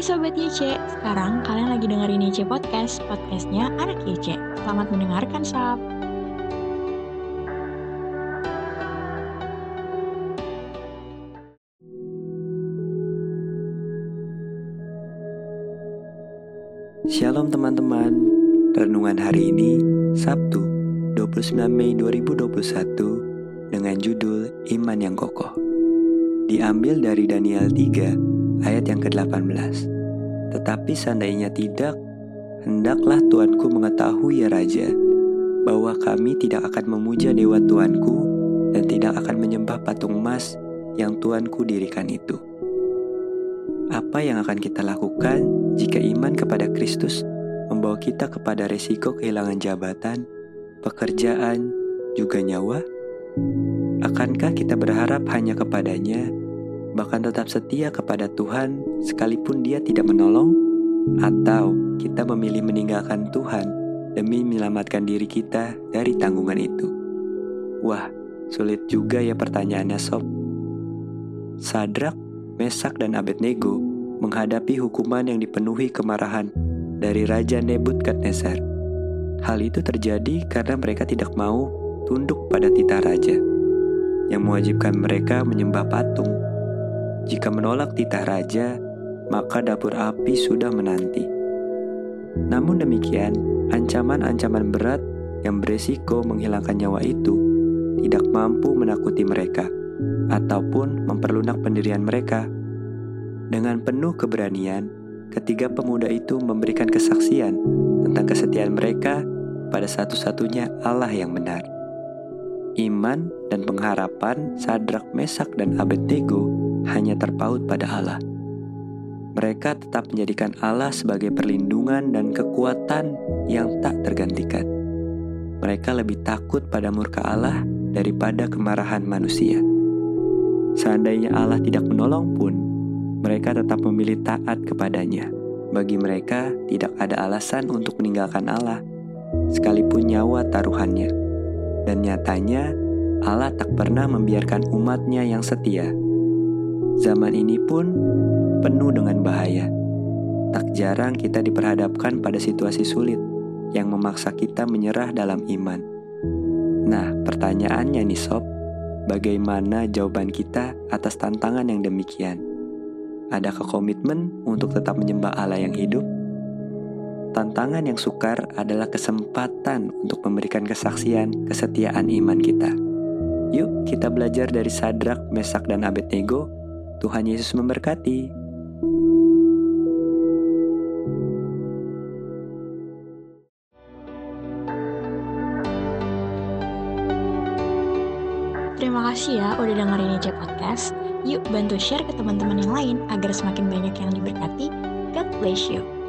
Hai Sobat YC, sekarang kalian lagi dengerin YC Podcast, podcastnya anak YC. Selamat mendengarkan, Sob. Shalom teman-teman, renungan hari ini Sabtu 29 Mei 2021 dengan judul Iman yang Kokoh. Diambil dari Daniel 3 ayat yang ke-18. Tetapi seandainya tidak, hendaklah Tuanku mengetahui ya Raja, bahwa kami tidak akan memuja dewa Tuanku dan tidak akan menyembah patung emas yang Tuanku dirikan itu. Apa yang akan kita lakukan jika iman kepada Kristus membawa kita kepada resiko kehilangan jabatan, pekerjaan, juga nyawa? Akankah kita berharap hanya kepadanya, bahkan tetap setia kepada Tuhan sekalipun Dia tidak menolong? Atau kita memilih meninggalkan Tuhan demi menyelamatkan diri kita dari tanggungan itu? Wah, sulit juga ya pertanyaannya sob. Sadrak Mesak dan Abednego menghadapi hukuman yang dipenuhi kemarahan dari Raja Nebukadnezar. Hal itu terjadi karena mereka tidak mau tunduk pada titah raja, yang mewajibkan mereka menyembah patung. Jika menolak titah raja, maka dapur api sudah menanti. Namun demikian, ancaman-ancaman berat yang beresiko menghilangkan nyawa itu tidak mampu menakuti mereka ataupun memperlunak pendirian mereka. Dengan penuh keberanian, ketiga pemuda itu memberikan kesaksian tentang kesetiaan mereka pada satu-satunya Allah yang benar. Iman dan pengharapan Sadrak, Mesak, dan Abednego hanya terpaut pada Allah. Mereka tetap menjadikan Allah sebagai perlindungan dan kekuatan yang tak tergantikan. Mereka lebih takut pada murka Allah daripada kemarahan manusia. Seandainya Allah tidak menolong pun, mereka tetap memilih taat kepadanya. Bagi mereka, tidak ada alasan untuk meninggalkan Allah, sekalipun nyawa taruhannya. Dan nyatanya, Allah tak pernah membiarkan umatnya yang setia. Zaman ini pun penuh dengan bahaya. Tak jarang kita diperhadapkan pada situasi sulit yang memaksa kita menyerah dalam iman. Nah, pertanyaannya nih sob, bagaimana jawaban kita atas tantangan yang demikian? Adakah komitmen untuk tetap menyembah Allah yang hidup? Tantangan yang sukar adalah kesempatan untuk memberikan kesaksian kesetiaan iman kita. Yuk, kita belajar dari Sadrak, Mesak, dan Abednego. Tuhan Yesus memberkati. Terima kasih ya udah dengerin YC Podcast. Yuk bantu share ke teman-teman yang lain agar semakin banyak yang diberkati. God bless you.